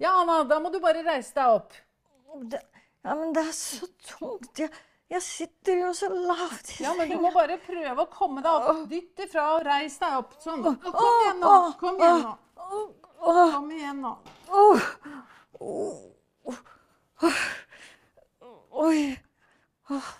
Ja, Anna, da må du bare reise deg opp. Det, ja, men det er så tungt. Jeg, jeg sitter jo så lavt i Ja, men du må bare prøve å komme deg opp. Dytt ifra og reis deg opp. Sånn. Kom igjen nå. Kom igjen nå. Kom igjen nå. Åh. Åh. Åh. Oi. Åh.